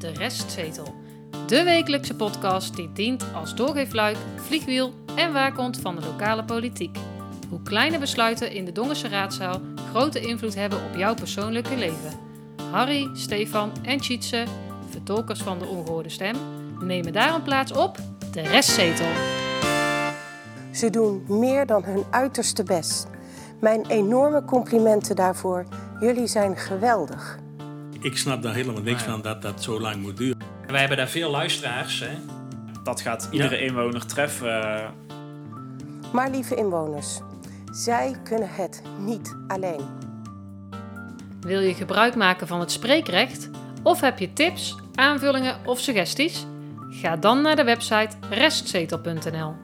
De Restzetel. De wekelijkse podcast die dient als doorgeefluik, vliegwiel en waakhond van de lokale politiek. Hoe kleine besluiten in de Dongense raadzaal grote invloed hebben op jouw persoonlijke leven. Harry, Stefan en Tjitse, vertolkers van de ongehoorde stem, nemen daarom plaats op De Restzetel. Ze doen meer dan hun uiterste best. Mijn enorme complimenten daarvoor. Jullie zijn geweldig. Ik snap daar helemaal niks Nee. van dat dat zo lang moet duren. Wij hebben daar veel luisteraars. Hè? Dat gaat iedere inwoner treffen. Maar lieve inwoners, zij kunnen het niet alleen. Wil je gebruik maken van het spreekrecht? Of heb je tips, aanvullingen of suggesties? Ga dan naar de website restzetel.nl.